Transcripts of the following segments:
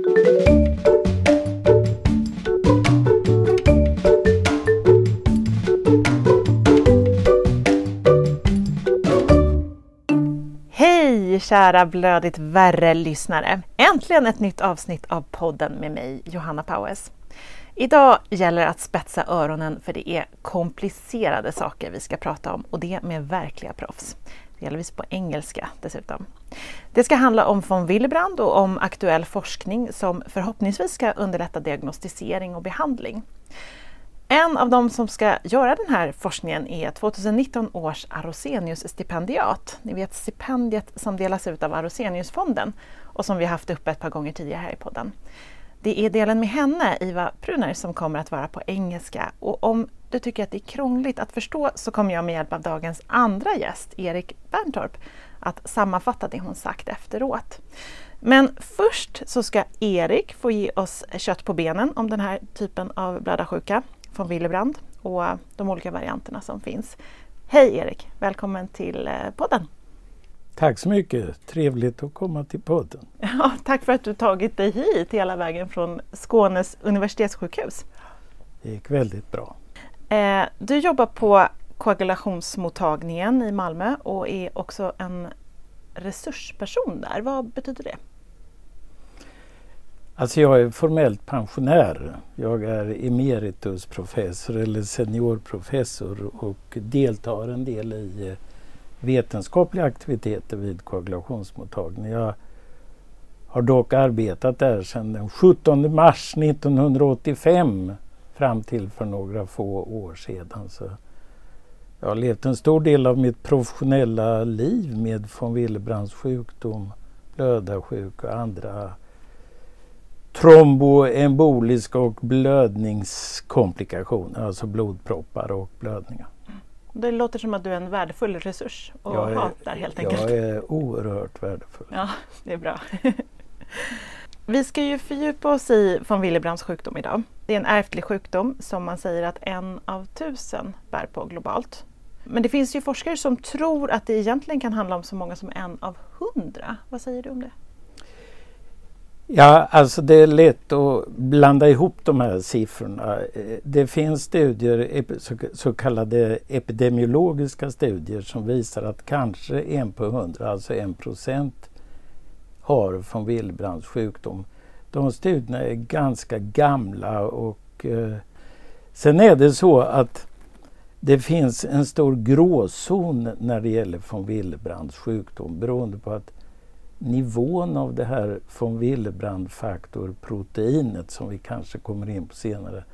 Hej kära Blödigt värre-lyssnare! Äntligen ett nytt avsnitt av podden med mig, Johanna Paues. Idag gäller att spetsa öronen för det är komplicerade saker vi ska prata om och det med verkliga proffs. Delvis på engelska dessutom. Det ska handla om von Willebrand och om aktuell forskning som förhoppningsvis ska underlätta diagnostisering och behandling. En av de som ska göra den här forskningen är 2019 års Arosenius-stipendiat. Ni vet stipendiet som delas ut av Aroseniusfonden och som vi haft uppe ett par gånger tidigare här i podden. Det är delen med henne, Iva Pruner, som kommer att vara på engelska. Och om du tycker att det är krångligt att förstå så kommer jag med hjälp av dagens andra gäst, Erik Berntorp, att sammanfatta det hon sagt efteråt. Men först så ska Erik få ge oss kött på benen om den här typen av blödarsjuka från Willebrand och de olika varianterna som finns. Hej Erik! Välkommen till eh, podden! Tack så mycket! Trevligt att komma till podden. Ja, tack för att du tagit dig hit hela vägen från Skånes universitetssjukhus. Det gick väldigt bra. Eh, du jobbar på koagulationsmottagningen i Malmö och är också en resursperson där. Vad betyder det? Alltså jag är formellt pensionär. Jag är emeritusprofessor eller seniorprofessor och deltar en del i eh, vetenskapliga aktiviteter vid koagulationsmottagningen. Jag har dock arbetat där sedan den 17 mars 1985 fram till för några få år sedan. Så jag har levt en stor del av mitt professionella liv med von Willebrands sjukdom, blödarsjuka och andra tromboemboliska och blödningskomplikationer, alltså blodproppar och blödningar. Det låter som att du är en värdefull resurs att jag ha där helt enkelt. Jag är oerhört värdefull. Ja, det är bra. Vi ska ju fördjupa oss i von Willebrands sjukdom idag. Det är en ärftlig sjukdom som man säger att en av tusen bär på globalt. Men det finns ju forskare som tror att det egentligen kan handla om så många som en av hundra. Vad säger du om det? Ja, alltså det är lätt att blanda ihop de här siffrorna. Det finns studier, så kallade epidemiologiska studier som visar att kanske en på hundra, alltså en procent, har von Willebrands sjukdom. De studierna är ganska gamla och eh, sen är det så att det finns en stor gråzon när det gäller von Willebrands sjukdom beroende på att nivån av det här von Willebrand-faktor-proteinet som vi kanske kommer in på senare,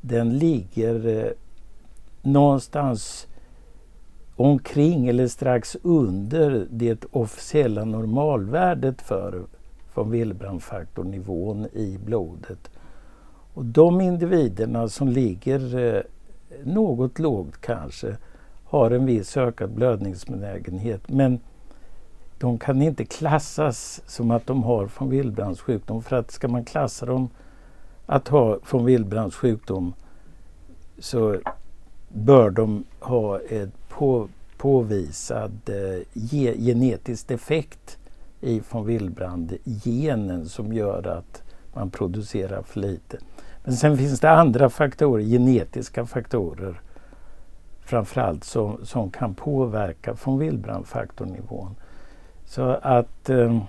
den ligger eh, någonstans omkring eller strax under det officiella normalvärdet för von Willebrand-faktornivån i blodet. Och de individerna som ligger eh, något lågt kanske har en viss ökad blödningsbenägenhet men de kan inte klassas som att de har von Willebrands sjukdom. För att ska man klassa dem att ha von Willebrands sjukdom så bör de ha ett på, påvisad eh, ge, genetisk defekt i von Willebrand-genen som gör att man producerar för lite. Men sen finns det andra faktorer, genetiska faktorer framförallt som, som kan påverka von Willebrand-faktornivån. Så att eh,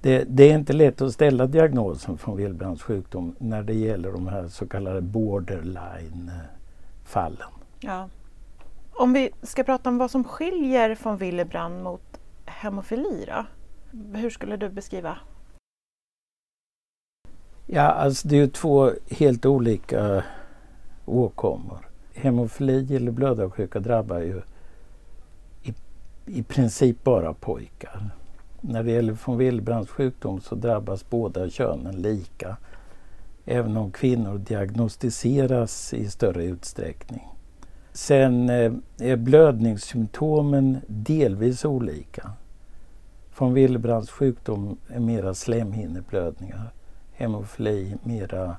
det, det, är inte lätt att ställa diagnosen från Willebrands sjukdom när det gäller de här så kallade borderline-fallen. Ja. Om vi ska prata om vad som skiljer från Willebrand mot hemofili då? Hur skulle du beskriva? Ja, alltså det är ju två helt olika åkommor. Hemofili eller blödarsjuka drabbar ju i princip bara pojkar. När det gäller von Willebrands sjukdom så drabbas båda könen lika. Även om kvinnor diagnostiseras i större utsträckning. Sen eh, är blödningssymptomen delvis olika. Von Willebrands sjukdom är mera slemhinneblödningar. Hemofili mera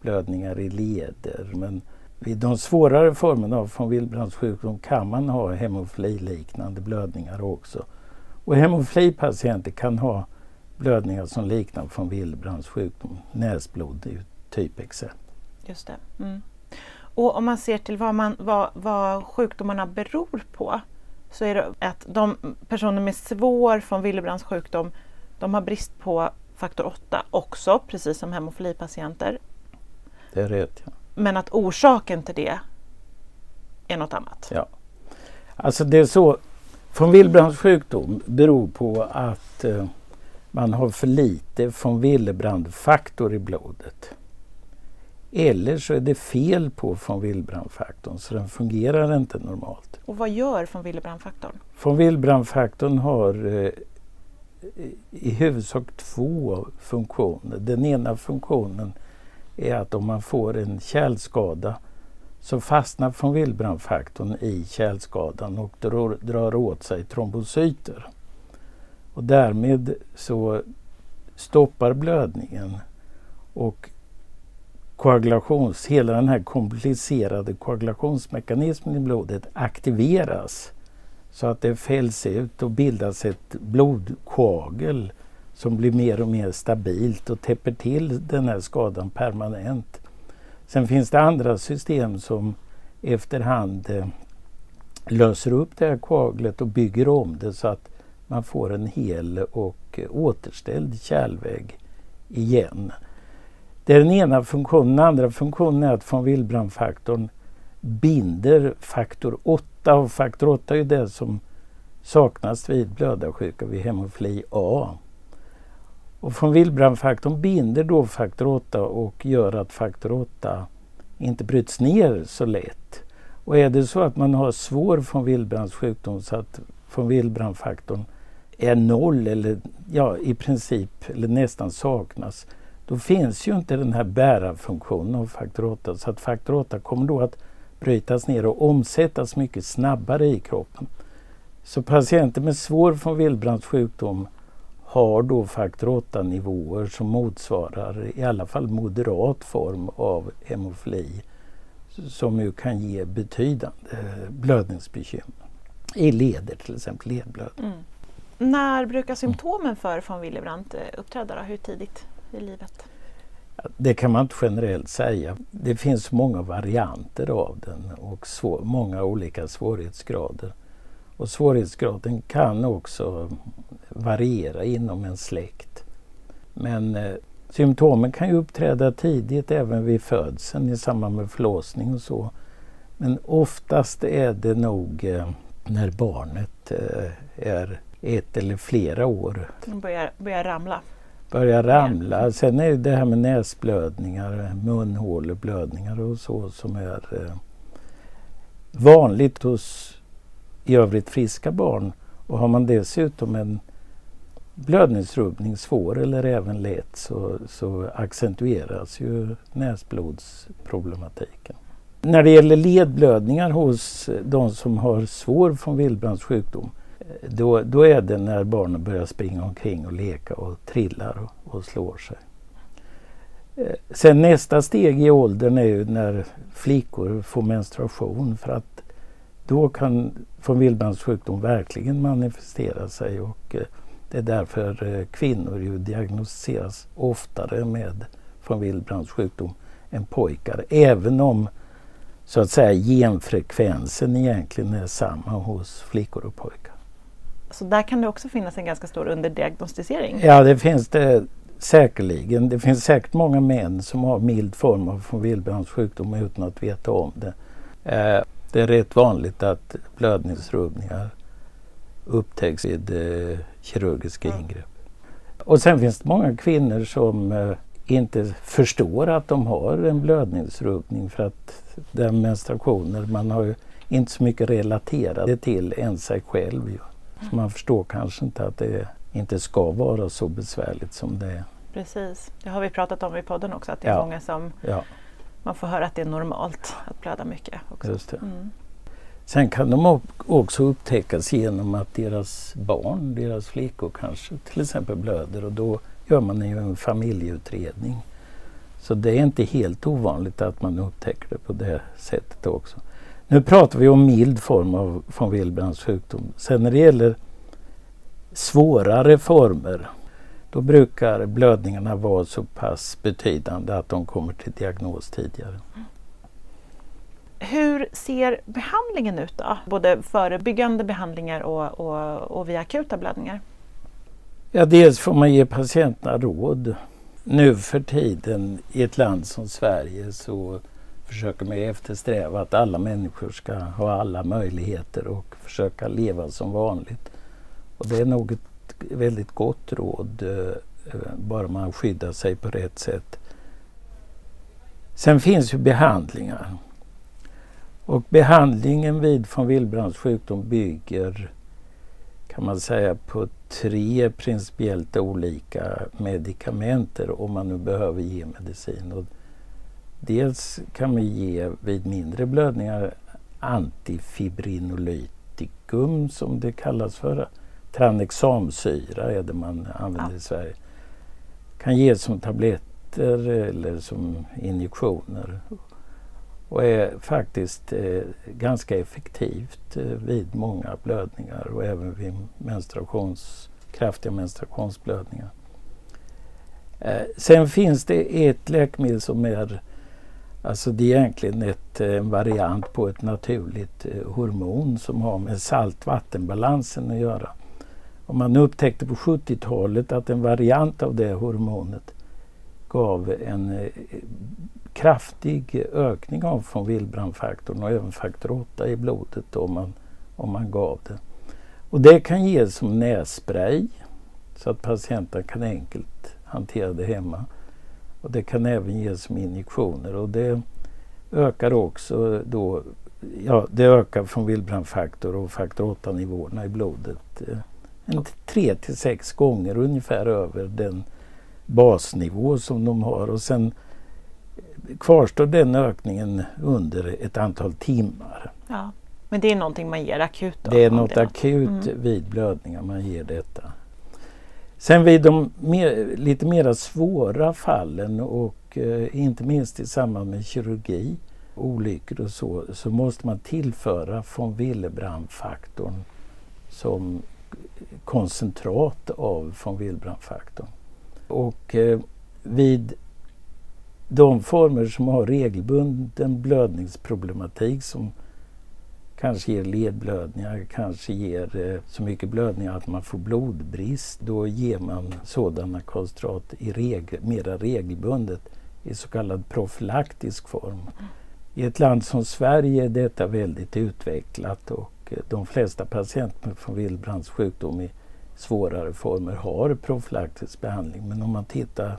blödningar i leder. Men vid de svårare formerna av von Willebrands sjukdom kan man ha hemofililiknande blödningar också. Och hemofilipatienter kan ha blödningar som liknar von Willebrands sjukdom. Näsblod är ju typexempel. Just det. Mm. Och om man ser till vad, man, vad, vad sjukdomarna beror på så är det att de personer med svår von Willebrands sjukdom de har brist på faktor 8 också, precis som hemofilipatienter. Det är rätt. Ja. Men att orsaken till det är något annat. Ja. Alltså det är så, von Willebrands sjukdom beror på att eh, man har för lite von Willebrand-faktor i blodet. Eller så är det fel på von Willebrand-faktorn så den fungerar inte normalt. Och vad gör von Willebrand-faktorn? Von Willebrand-faktorn har eh, i huvudsak två funktioner. Den ena funktionen är att om man får en kärlskada så fastnar von Willebrand-faktorn i kärlskadan och drar, drar åt sig trombocyter. Och därmed så stoppar blödningen och koagulations, hela den här komplicerade koagulationsmekanismen i blodet aktiveras så att det fälls ut och bildas ett blodkoagel som blir mer och mer stabilt och täpper till den här skadan permanent. Sen finns det andra system som efterhand eh, löser upp det här koaglet och bygger om det så att man får en hel och återställd kärlvägg igen. Det är den ena funktionen. Den andra funktionen är att von Willebrand-faktorn binder faktor 8 och faktor 8 är det som saknas vid blödarsjuka vid hemofili A. Och von Willebrand-faktorn binder då faktor 8 och gör att faktor 8 inte bryts ner så lätt. Och är det så att man har svår von Willebrands sjukdom så att von Willebrand-faktorn är noll eller ja, i princip eller nästan saknas då finns ju inte den här bärarfunktionen av faktor 8 så att faktor 8 kommer då att brytas ner och omsättas mycket snabbare i kroppen. Så patienter med svår von Willebrandts sjukdom har då faktor 8-nivåer som motsvarar i alla fall moderat form av hemofili som ju kan ge betydande blödningsbekymmer i leder till exempel ledblödning. Mm. När brukar symptomen för von Willebrand eh, uppträda? Då? Hur tidigt i livet? Det kan man inte generellt säga. Det finns många varianter av den och svår, många olika svårighetsgrader. Och svårighetsgraden kan också variera inom en släkt. Men eh, symptomen kan ju uppträda tidigt även vid födseln i samband med förlossning och så. Men oftast är det nog eh, när barnet eh, är ett eller flera år. Börjar, börjar ramla börjar ramla. Sen är det här med näsblödningar, munhåleblödningar och så som är eh, vanligt hos i övrigt friska barn. Och har man dessutom en blödningsrubbning, svår eller även lätt, så, så accentueras ju näsblodsproblematiken. När det gäller ledblödningar hos de som har svår von Willebrandts sjukdom då, då är det när barnen börjar springa omkring och leka och trillar och, och slår sig. Eh, sen nästa steg i åldern är ju när flickor får menstruation för att då kan von Willebrandts sjukdom verkligen manifestera sig och eh, det är därför eh, kvinnor ju diagnostiseras oftare med von Willebrandts sjukdom än pojkar. Även om så att säga genfrekvensen egentligen är samma hos flickor och pojkar. Så där kan det också finnas en ganska stor underdiagnostisering? Ja, det finns det säkerligen. Det finns säkert många män som har mild form av von Willebrandts sjukdom utan att veta om det. Eh, det är rätt vanligt att blödningsrubbningar upptäcks vid eh, kirurgiska mm. ingrepp. Och sen finns det många kvinnor som eh, inte förstår att de har en blödningsrubbning för att den menstruationer, man har ju inte så mycket relaterat det till än sig själv. Ju. Så man förstår kanske inte att det inte ska vara så besvärligt som det är. Precis, det har vi pratat om i podden också att det är ja. många som ja. man får höra att det är normalt att blöda mycket. Också. Just mm. Sen kan de också upptäckas genom att deras barn, deras flickor kanske till exempel blöder och då gör man ju en familjeutredning. Så det är inte helt ovanligt att man upptäcker det på det sättet också. Nu pratar vi om mild form av von Willebrandts sjukdom. Sen när det gäller svårare former då brukar blödningarna vara så pass betydande att de kommer till diagnos tidigare. Hur ser behandlingen ut då? Både förebyggande behandlingar och, och, och vid akuta blödningar? Ja, dels får man ge patienterna råd. Nu för tiden i ett land som Sverige så försöker mig eftersträva att alla människor ska ha alla möjligheter och försöka leva som vanligt. Och det är nog ett väldigt gott råd, eh, bara man skyddar sig på rätt sätt. Sen finns ju behandlingar. Och behandlingen vid von Willbrands sjukdom bygger kan man säga på tre principiellt olika medikamenter om man nu behöver ge medicin. Och dels kan man ge vid mindre blödningar antifibrinolytikum som det kallas för. Tranexamsyra är det man använder ja. i Sverige. Kan ges som tabletter eller som injektioner och är faktiskt eh, ganska effektivt eh, vid många blödningar och även vid menstruations, kraftiga menstruationsblödningar. Eh, sen finns det ett läkemedel som är Alltså det är egentligen ett, en variant på ett naturligt eh, hormon som har med saltvattenbalansen att göra. Och man upptäckte på 70-talet att en variant av det hormonet gav en eh, kraftig ökning av von Willebrand-faktorn och även faktor 8 i blodet om man, om man gav det. Och det kan ges som nässpray så att patienten kan enkelt hantera det hemma. Och det kan även ges som injektioner och det ökar också då, ja det ökar från Willebrand-faktor och faktor 8-nivåerna i blodet eh, en tre till sex gånger ungefär över den basnivå som de har och sen kvarstår den ökningen under ett antal timmar. Ja. Men det är någonting man ger akut? Då, det är något det akut mm. vid blödningar man ger detta. Sen vid de mer, lite mera svåra fallen och eh, inte minst i samband med kirurgi, olyckor och så, så måste man tillföra von Willebrand-faktorn som koncentrat av von Willebrand-faktorn. Och eh, vid de former som har regelbunden blödningsproblematik som kanske ger ledblödningar, kanske ger eh, så mycket blödningar att man får blodbrist. Då ger man sådana koncentrat i regel, mera regelbundet i så kallad profylaktisk form. I ett land som Sverige är detta väldigt utvecklat och eh, de flesta patienter med von Willebrandts sjukdom i svårare former har profylaktisk behandling. Men om man tittar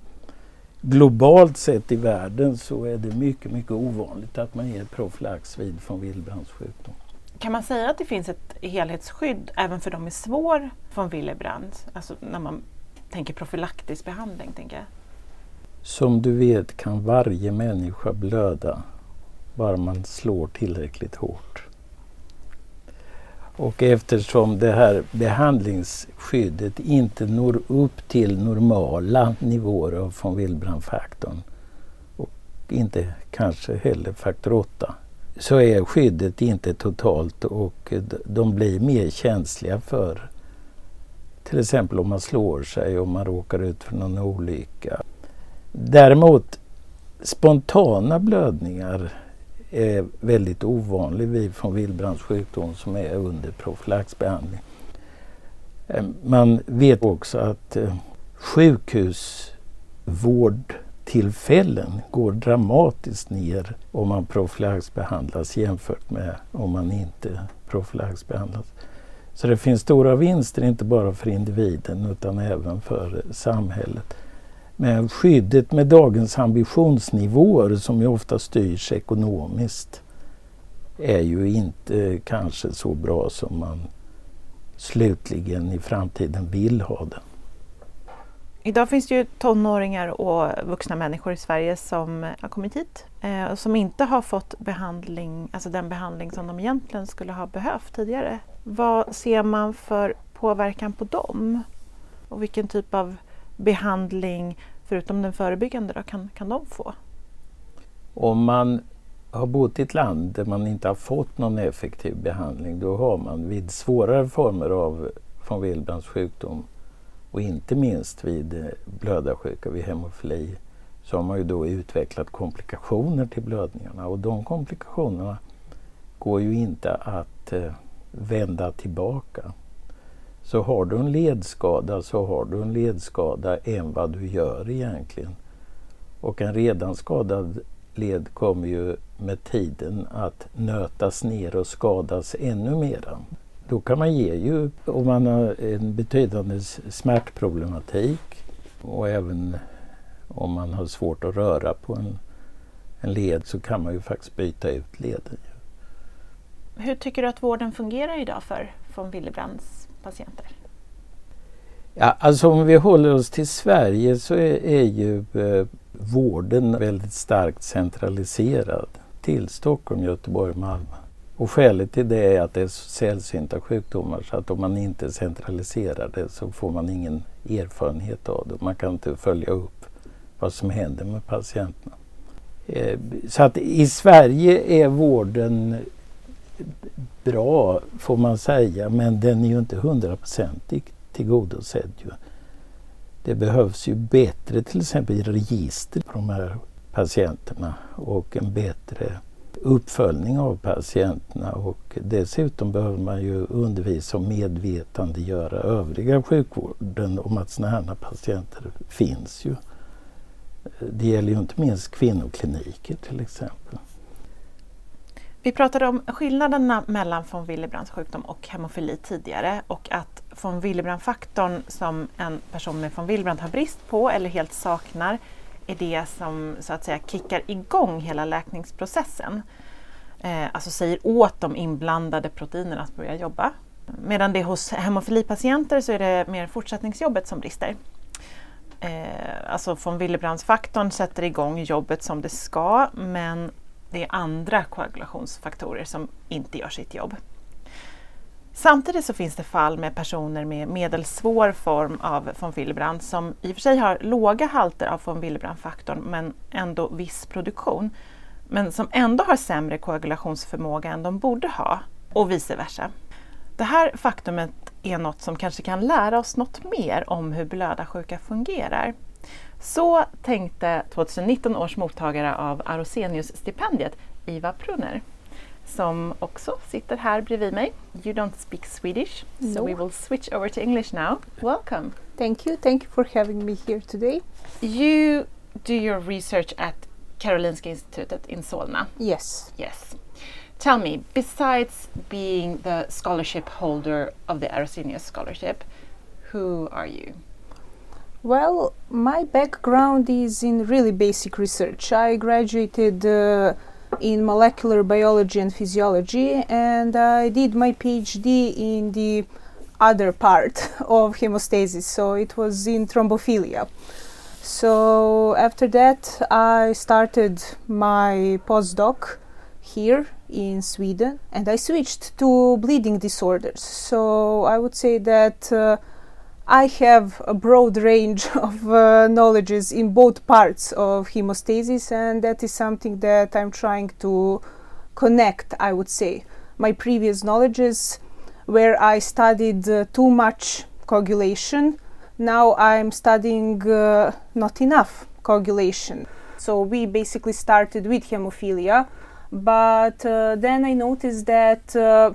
globalt sett i världen så är det mycket, mycket ovanligt att man ger profylax vid von Willebrandts sjukdom. Kan man säga att det finns ett helhetsskydd även för de med svår von Willebrand? Alltså när man tänker profylaktisk behandling, tänker jag. Som du vet kan varje människa blöda bara man slår tillräckligt hårt. Och eftersom det här behandlingsskyddet inte når upp till normala nivåer av von Willebrand-faktorn och inte kanske heller faktor 8 så är skyddet inte totalt och de blir mer känsliga för till exempel om man slår sig, om man råkar ut för någon olycka. Däremot spontana blödningar är väldigt ovanlig vid von Wilbrands sjukdom som är under profylaxbehandling. Eh, man vet också att eh, sjukhusvård tillfällen går dramatiskt ner om man profylaxbehandlas jämfört med om man inte profylaxbehandlas. Så det finns stora vinster inte bara för individen utan även för samhället. Men skyddet med dagens ambitionsnivåer som ju ofta styrs ekonomiskt är ju inte kanske så bra som man slutligen i framtiden vill ha det. Idag finns det ju tonåringar och vuxna människor i Sverige som har kommit hit eh, och som inte har fått behandling, alltså den behandling som de egentligen skulle ha behövt tidigare. Vad ser man för påverkan på dem? Och vilken typ av behandling, förutom den förebyggande, då, kan, kan de få? Om man har bott i ett land där man inte har fått någon effektiv behandling, då har man vid svårare former av von Wilbrands sjukdom och inte minst vid eh, blödarsjuka, vid hemofili, så har man ju då utvecklat komplikationer till blödningarna och de komplikationerna går ju inte att eh, vända tillbaka. Så har du en ledskada så har du en ledskada än vad du gör egentligen. Och en redan skadad led kommer ju med tiden att nötas ner och skadas ännu mera. Då kan man ge ju, om man har en betydande smärtproblematik och även om man har svårt att röra på en, en led så kan man ju faktiskt byta ut leden. Hur tycker du att vården fungerar idag för von Willebrands patienter? Ja, alltså om vi håller oss till Sverige så är, är ju eh, vården väldigt starkt centraliserad till Stockholm, Göteborg Malmö. Och skälet till det är att det är sällsynta sjukdomar så att om man inte centraliserar det så får man ingen erfarenhet av det. Man kan inte följa upp vad som händer med patienterna. Eh, så att i Sverige är vården bra får man säga men den är ju inte hundraprocentigt tillgodosedd. Ju. Det behövs ju bättre till exempel register på de här patienterna och en bättre uppföljning av patienterna och dessutom behöver man ju undervisa och medvetandegöra övriga sjukvården om att sådana här patienter finns ju. Det gäller ju inte minst kvinnokliniker till exempel. Vi pratade om skillnaderna mellan von Willebrands sjukdom och hemofili tidigare och att von Willebrand-faktorn som en person med von Willebrand har brist på eller helt saknar är det som så att säga kickar igång hela läkningsprocessen. Eh, alltså säger åt de inblandade proteinerna att börja jobba. Medan det hos hemofilipatienter så är det mer fortsättningsjobbet som brister. Eh, alltså von Willebrandsfaktorn sätter igång jobbet som det ska men det är andra koagulationsfaktorer som inte gör sitt jobb. Samtidigt så finns det fall med personer med medelsvår form av von Willebrand som i och för sig har låga halter av von Willebrand-faktorn men ändå viss produktion. Men som ändå har sämre koagulationsförmåga än de borde ha och vice versa. Det här faktumet är något som kanske kan lära oss något mer om hur blödarsjuka fungerar. Så tänkte 2019 års mottagare av Arosenius-stipendiet, Iva Prunner, som också sitter här bredvid mig. You don't speak Swedish, no. so we will switch over to English now. Welcome. Thank you. Thank you for having me here today. You do your research at Karolinska Institutet in Solna. Yes. Yes. Tell me, besides being the scholarship holder of the Arosenius Scholarship, who are you? Well, my background is in really basic research. I graduated uh, in molecular biology and physiology, and I did my PhD in the other part of hemostasis, so it was in thrombophilia. So after that, I started my postdoc here in Sweden, and I switched to bleeding disorders. So I would say that. Uh, I have a broad range of uh, knowledges in both parts of hemostasis, and that is something that I'm trying to connect, I would say. My previous knowledges, where I studied uh, too much coagulation, now I'm studying uh, not enough coagulation. So we basically started with hemophilia, but uh, then I noticed that uh,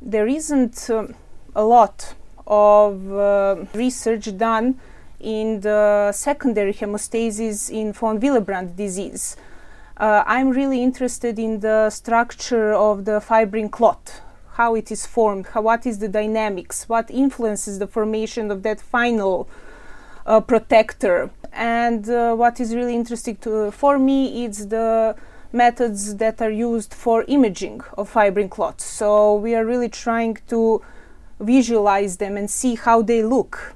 there isn't uh, a lot of uh, research done in the secondary hemostasis in von Willebrand disease. Uh, I'm really interested in the structure of the fibrin clot, how it is formed, how, what is the dynamics, what influences the formation of that final uh, protector. And uh, what is really interesting to, for me is the methods that are used for imaging of fibrin clots. So we are really trying to visualize them and see how they look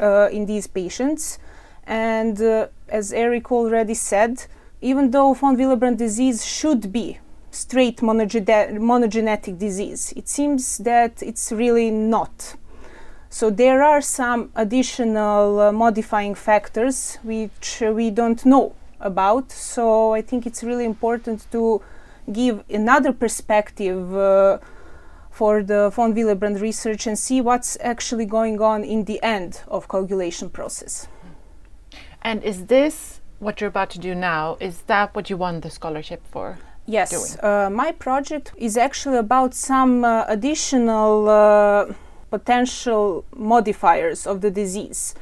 uh, in these patients. And uh, as Eric already said, even though von Willebrand disease should be straight monogenetic disease, it seems that it's really not. So there are some additional uh, modifying factors which we don't know about. So I think it's really important to give another perspective uh, for the von Willebrand research and see what's actually going on in the end of coagulation process. And is this what you're about to do now? Is that what you won the scholarship for? Yes, uh, my project is actually about some uh, additional uh, potential modifiers of the disease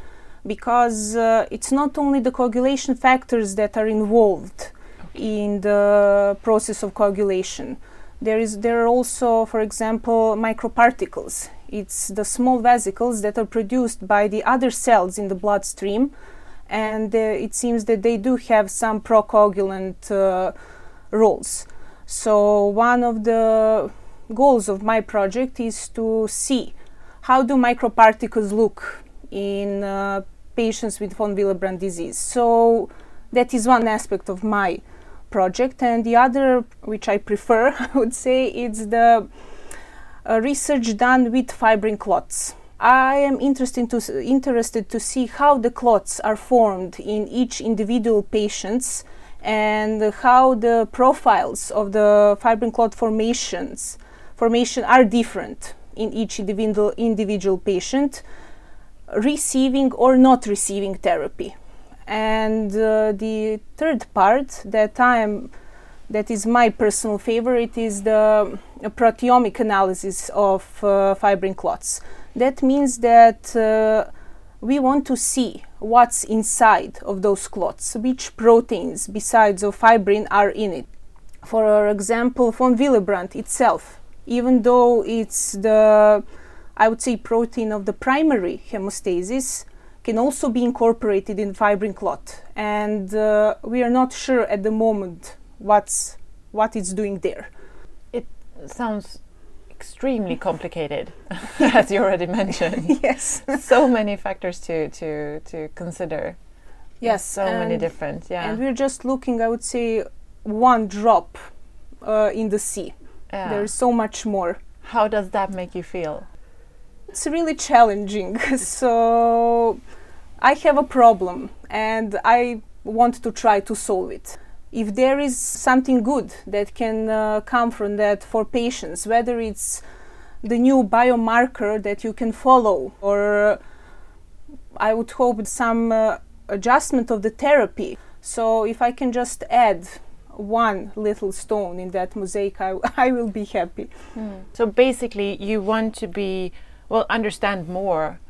because uh, it's not only the coagulation factors that are involved in the process of coagulation. There is there are also, for example, microparticles. It's the small vesicles that are produced by the other cells in the bloodstream, and uh, it seems that they do have some procoagulant uh, roles. So one of the goals of my project is to see how do microparticles look in uh, patients with von Willebrand disease. So that is one aspect of my project, and the other, which I prefer, I would say, it's the uh, research done with fibrin clots. I am interested to, interested to see how the clots are formed in each individual patients and how the profiles of the fibrin clot formations formation are different in each individual individual patient receiving or not receiving therapy and uh, the third part that i am that is my personal favorite is the uh, proteomic analysis of uh, fibrin clots that means that uh, we want to see what's inside of those clots, which proteins besides of fibrin are in it. For example, von Willebrand itself, even though it's the, I would say, protein of the primary hemostasis, can also be incorporated in fibrin clot, and uh, we are not sure at the moment what's what it's doing there. It sounds extremely complicated, as you already mentioned. yes. so many factors to to to consider. Yes. so many different. Yeah. And we're just looking, I would say, one drop uh, in the sea. yeah. There's so much more. How does that make you feel? It's really challenging. so I have a problem and I want to try to solve it. If there is something good that can uh, come from that for patients, whether it's the new biomarker that you can follow, or I would hope some uh, adjustment of the therapy. So if I can just add one little stone in that mosaic, I, I will be happy. So basically, you want to be well understand more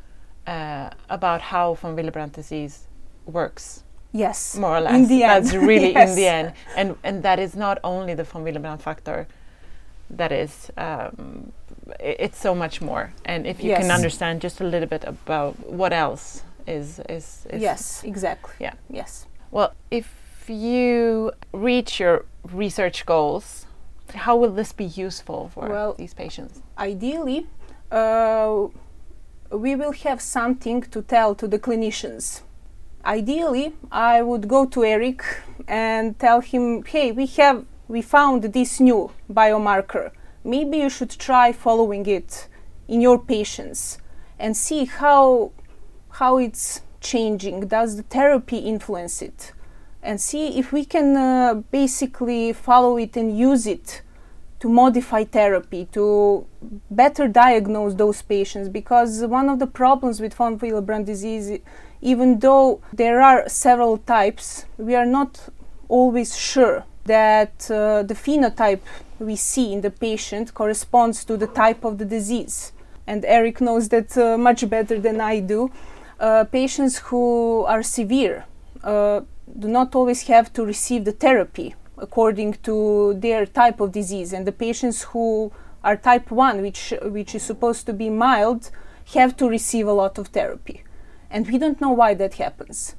uh, about how von Willebrand disease works, Yes. more or less. In the end. That's really Yes. in the end, and and that is not only the von Willebrand factor. That is, um, it's so much more. And if you can understand just a little bit about what else is is, is Yes, exactly. Yeah. Yes. Well, if you reach your research goals, how will this be useful for Well, these patients? Ideally, uh, we will have something to tell to the clinicians. Ideally, I would go to Eric and tell him, "Hey, we have we found this new biomarker. Maybe you should try following it in your patients and see how how it's changing. Does the therapy influence it? And see if we can uh, basically follow it and use it to modify therapy to better diagnose those patients because one of the problems with von Willebrand disease even though there are several types we are not always sure that uh, the phenotype we see in the patient corresponds to the type of the disease. And Eric knows that uh, much better than I do. Uh, patients who are severe uh, do not always have to receive the therapy according to their type of disease and the patients who are type 1 which which is supposed to be mild have to receive a lot of therapy and we don't know why that happens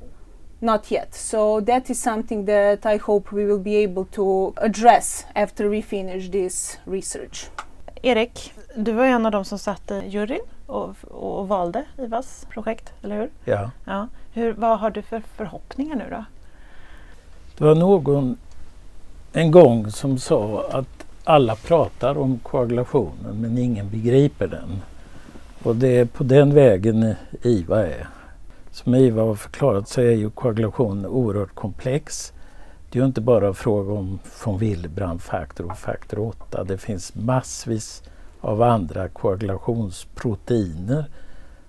not yet so that is something that i hope we will be able to address after we finish this research Erik, du var en av de som satt i juryn och, och valde IVAs projekt, eller hur? Ja. Ja. Hur, vad har du för förhoppningar nu då? Det var någon en gång som sa att alla pratar om koagulationen men ingen begriper den. Och det är på den vägen IVA är. Som IVA har förklarat så är ju koagulation oerhört komplex. Det är ju inte bara fråga om von Willebrand faktor och faktor 8. Det finns massvis av andra koagulationsproteiner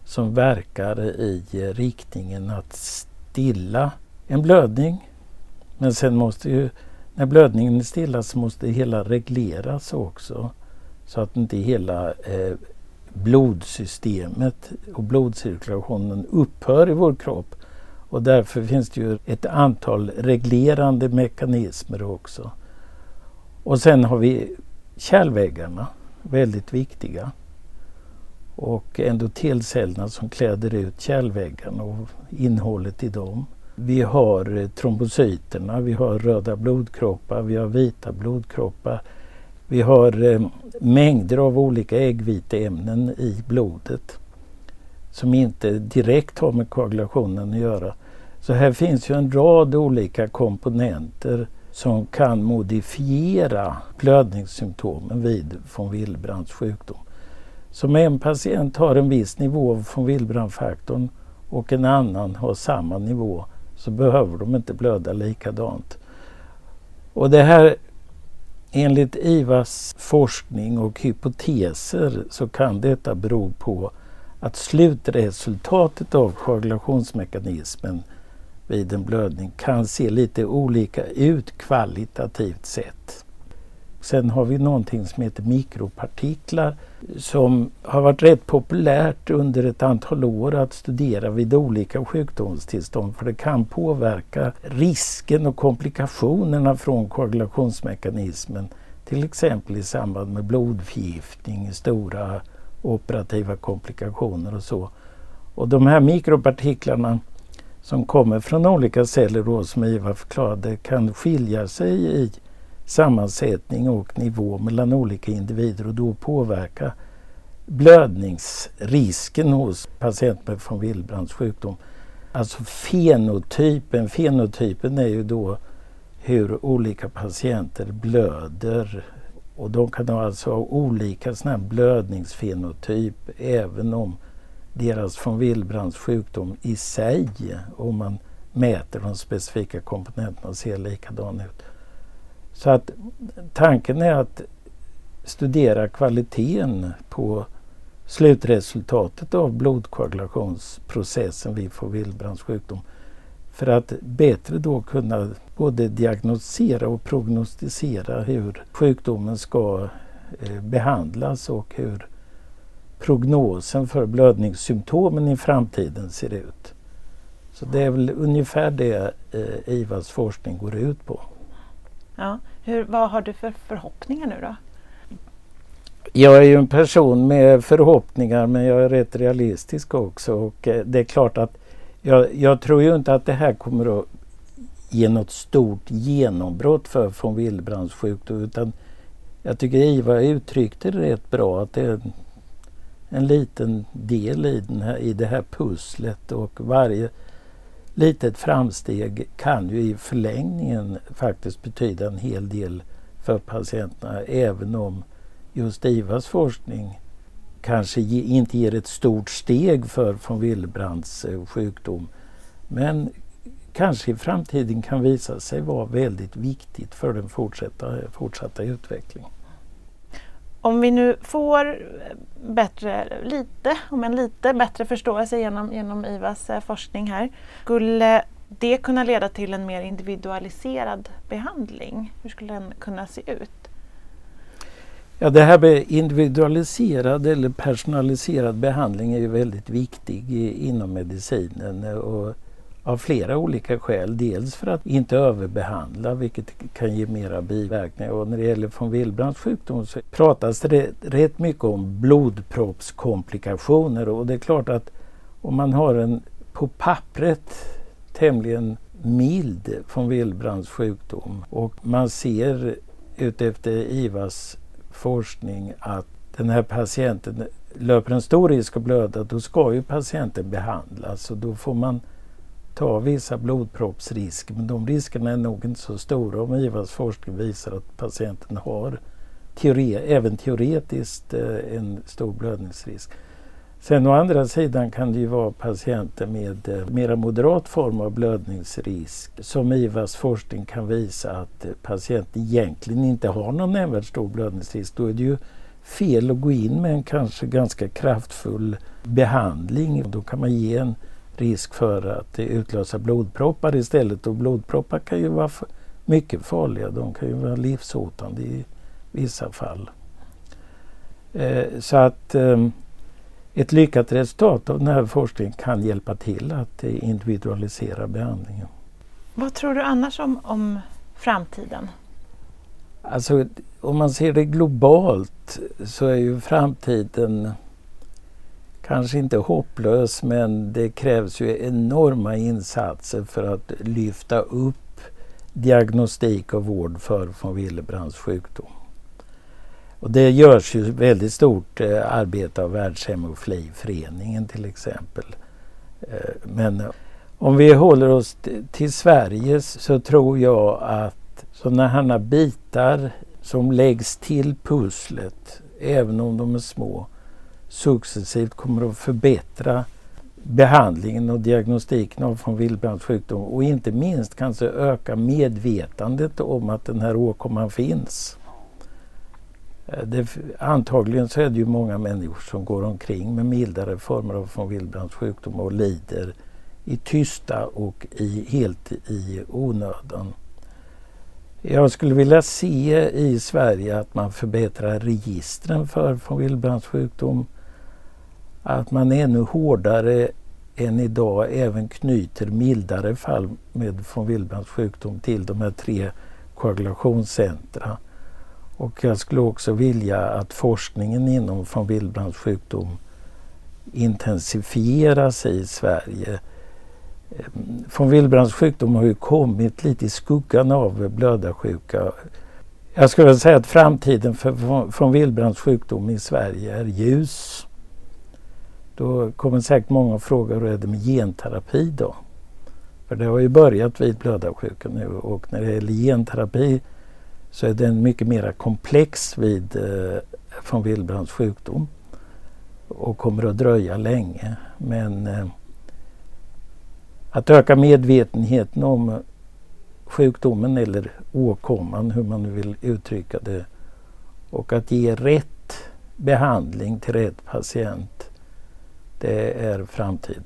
som verkar i riktningen att stilla en blödning. Men sen måste ju, när blödningen är stilla så måste det hela regleras också. Så att inte hela eh, blodsystemet och blodcirkulationen upphör i vår kropp. Och därför finns det ju ett antal reglerande mekanismer också. Och sen har vi kärlväggarna, väldigt viktiga. Och endotelcellerna som kläder ut kärlväggarna och innehållet i dem. Vi har trombocyterna, vi har röda blodkroppar, vi har vita blodkroppar. Vi har eh, mängder av olika äggviteämnen i blodet som inte direkt har med koagulationen att göra. Så här finns ju en rad olika komponenter som kan modifiera blödningssymptomen vid von Willebrandts sjukdom. Så om en patient har en viss nivå av von Willebrand-faktorn och en annan har samma nivå så behöver de inte blöda likadant. Och det här enligt IVAs forskning och hypoteser så kan detta bero på att slutresultatet av koagulationsmekanismen vid en blödning kan se lite olika ut kvalitativt sett. Sen har vi någonting som heter mikropartiklar som har varit rätt populärt under ett antal år att studera vid olika sjukdomstillstånd för det kan påverka risken och komplikationerna från koagulationsmekanismen. Till exempel i samband med blodförgiftning, stora operativa komplikationer och så. Och de här mikropartiklarna som kommer från olika celler då, som IVA förklarade kan skilja sig i sammansättning och nivå mellan olika individer och då påverka blödningsrisken hos patienter med von Willebrandts sjukdom. Alltså fenotypen, fenotypen är ju då hur olika patienter blöder och de kan alltså ha olika såna blödningsfenotyp även om deras von Willebrandts sjukdom i sig, om man mäter de specifika komponenterna, ser likadan ut. Så att tanken är att studera kvaliteten på slutresultatet av blodkoagulationsprocessen vid von sjukdom för att bättre då kunna både diagnostisera och prognostisera hur sjukdomen ska eh, behandlas och hur prognosen för blödningssymptomen i framtiden ser ut. Så det är väl ungefär det eh, IVAs forskning går ut på. Ja. Hur, vad har du för förhoppningar nu då? Jag är ju en person med förhoppningar men jag är rätt realistisk också och eh, det är klart att jag, jag, tror ju inte att det här kommer att ge något stort genombrott för von Willebrandts sjukdom utan jag tycker Iva uttryckte det rätt bra att det är en, liten del i, den här, i det här pusslet och varje litet framsteg kan ju i förlängningen faktiskt betyda en hel del för patienterna även om just IVAs forskning kanske ge, inte ger ett stort steg för von Willebrands eh, sjukdom. Men kanske i framtiden kan visa sig vara väldigt viktigt för den fortsatta, fortsatta utvecklingen. Om vi nu får bättre, lite, om en lite bättre förståelse genom, genom IVAs eh, forskning här, skulle det kunna leda till en mer individualiserad behandling? Hur skulle den kunna se ut? Ja, det här med individualiserad eller personaliserad behandling är ju väldigt viktig inom medicinen. Eh, och av flera olika skäl. Dels för att inte överbehandla vilket kan ge mera biverkningar. Och när det gäller von Willbrandts sjukdom så pratas det rätt mycket om blodproppskomplikationer och det är klart att om man har en på pappret tämligen mild von Willbrandts sjukdom och man ser utefter IVAs forskning att den här patienten löper en stor risk att blöda, då ska ju patienten behandlas och då får man ta vissa blodproppsrisker men de riskerna är nog inte så stora om IVAs forskning visar att patienten har teore även teoretiskt eh, en stor blödningsrisk. Sen å andra sidan kan det ju vara patienter med eh, mera moderat form av blödningsrisk som IVAs forskning kan visa att eh, patienten egentligen inte har någon nämnvärt stor blödningsrisk. Då är det ju fel att gå in med en kanske ganska kraftfull behandling. Då kan man ge en risk för att utlösa blodproppar istället och blodproppar kan ju vara mycket farliga. De kan ju vara livshotande i vissa fall. Eh, så att ehm, ett lyckat resultat av den här forskningen kan hjälpa till att individualisera behandlingen. Vad tror du annars om, om framtiden? Alltså om man ser det globalt så är ju framtiden kanske inte hopplös men det krävs ju enorma insatser för att lyfta upp diagnostik och vård för von Willebrands sjukdom. Och det görs ju väldigt stort eh, arbete av Världshemofiliföreningen till exempel. Eh, men om vi håller oss till Sverige så tror jag att sådana här bitar som läggs till pusslet, även om de är små, successivt kommer att förbättra behandlingen och diagnostiken av von Willebrandts sjukdom och inte minst kanske öka medvetandet om att den här åkomman finns. Eh, det, antagligen så är det ju många människor som går omkring med mildare former av von Willebrandts sjukdom och lider i tysta och i, helt i onödan. Jag skulle vilja se i Sverige att man förbättrar registren för von Willebrandts sjukdom. Att man ännu hårdare än idag även knyter mildare fall med von Willebrandts sjukdom till de här tre koagulationscentra. Och jag skulle också vilja att forskningen inom von Willebrandts sjukdom intensifieras i Sverige. Ehm, von Willebrandts sjukdom har ju kommit lite i skuggan av blödarsjuka. Jag skulle säga att framtiden för von Willebrandts sjukdom i Sverige är ljus. Då kommer säkert många fråga hur är det med genterapi då? För det har ju börjat vid blödarsjuka nu och när det gäller genterapi så är den mycket mer komplex vid eh, von Willbrands sjukdom och kommer att dröja länge. Men eh, att öka medvetenheten om sjukdomen eller åkomman, hur man nu vill uttrycka det, och att ge rätt behandling till rätt patient, det är framtiden.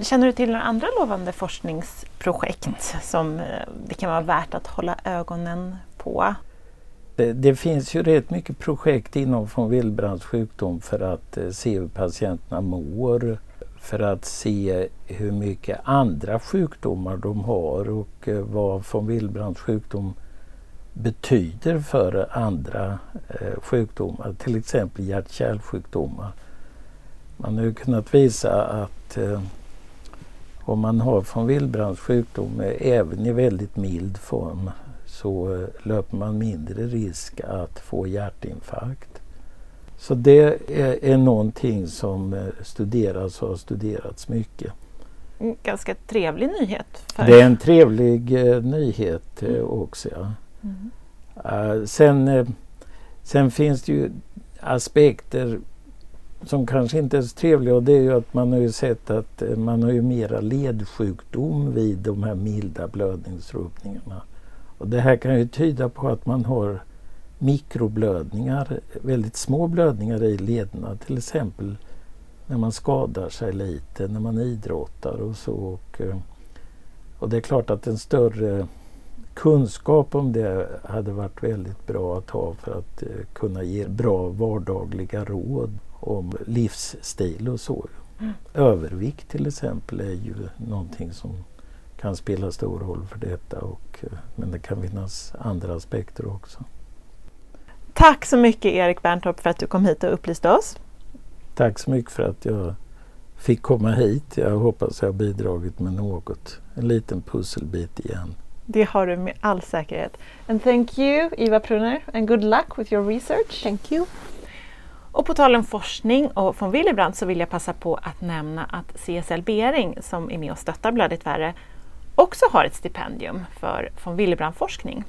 Känner du till några andra lovande forskningsprojekt som eh, det kan vara värt att hålla ögonen på? Det, det finns ju rätt mycket projekt inom von Willebrandts sjukdom för att eh, se hur patienterna mår, för att se hur mycket andra sjukdomar de har och eh, vad von Willebrandts sjukdom betyder för andra sjukdomar, till exempel hjärt-kärlsjukdomar. Man har ju kunnat visa att eh, om man har von Willebrandts sjukdom även i väldigt mild form så löper man mindre risk att få hjärtinfarkt. Så det är, är någonting som eh, studeras och har studerats mycket. En ganska trevlig nyhet. För... Det är en trevlig uh, nyhet uh, också. Ja. Mm. Uh, sen, sen finns det ju aspekter som kanske inte är så trevliga och det är ju att man har ju sett att eh, man har ju mera ledsjukdom vid de här milda blödningsrubbningarna. Och det här kan ju tyda på att man har mikroblödningar, väldigt små blödningar i lederna till exempel när man skadar sig lite, när man idrottar och så. Och, eh, och det är klart att en större kunskap om det hade varit väldigt bra att ha för att eh, kunna ge bra vardagliga råd om livsstil och så. Mm. Övervikt till exempel är ju någonting som kan spela stor roll för detta och, eh, men det kan finnas andra aspekter också. Tack så mycket Erik Berntorp för att du kom hit och upplyste oss. Tack så mycket för att jag fick komma hit. Jag hoppas jag har bidragit med något. En liten pusselbit igen. Det har du med all säkerhet. And thank you Eva Pruner and good luck with your research. Thank you. Och på tal om forskning och från Willebrand så vill jag passa på att nämna att CSL Bering som är med och stöttar Blödigt värre också har ett stipendium för von Willebrand-forskning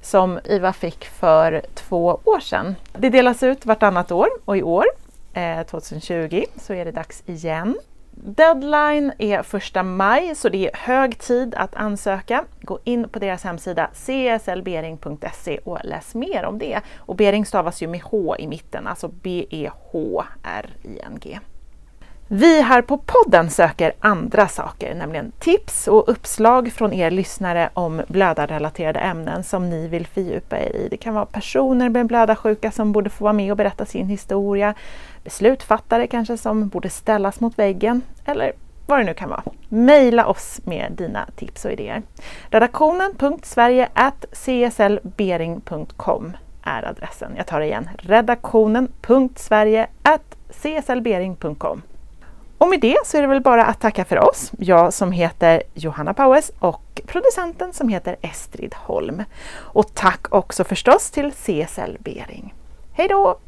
som IVA fick för två år sedan. Det delas ut vartannat år och i år, eh, 2020, så är det dags igen. Deadline är första maj så det är hög tid att ansöka. Gå in på deras hemsida cslbering.se och läs mer om det. Och Bering stavas ju med H i mitten, alltså B-E-H-R-I-N-G. Vi här på podden söker andra saker, nämligen tips och uppslag från er lyssnare om blödarrelaterade ämnen som ni vill fördjupa er i. Det kan vara personer med blödarsjuka som borde få vara med och berätta sin historia, beslutsfattare kanske som borde ställas mot väggen eller vad det nu kan vara. Mejla oss med dina tips och idéer. Redaktionen.sverige.cslbering.com är adressen. Jag tar det igen. Redaktionen.sverige.cslbering.com och med det så är det väl bara att tacka för oss. Jag som heter Johanna Paues och producenten som heter Estrid Holm. Och tack också förstås till CSL Bering. Hej då!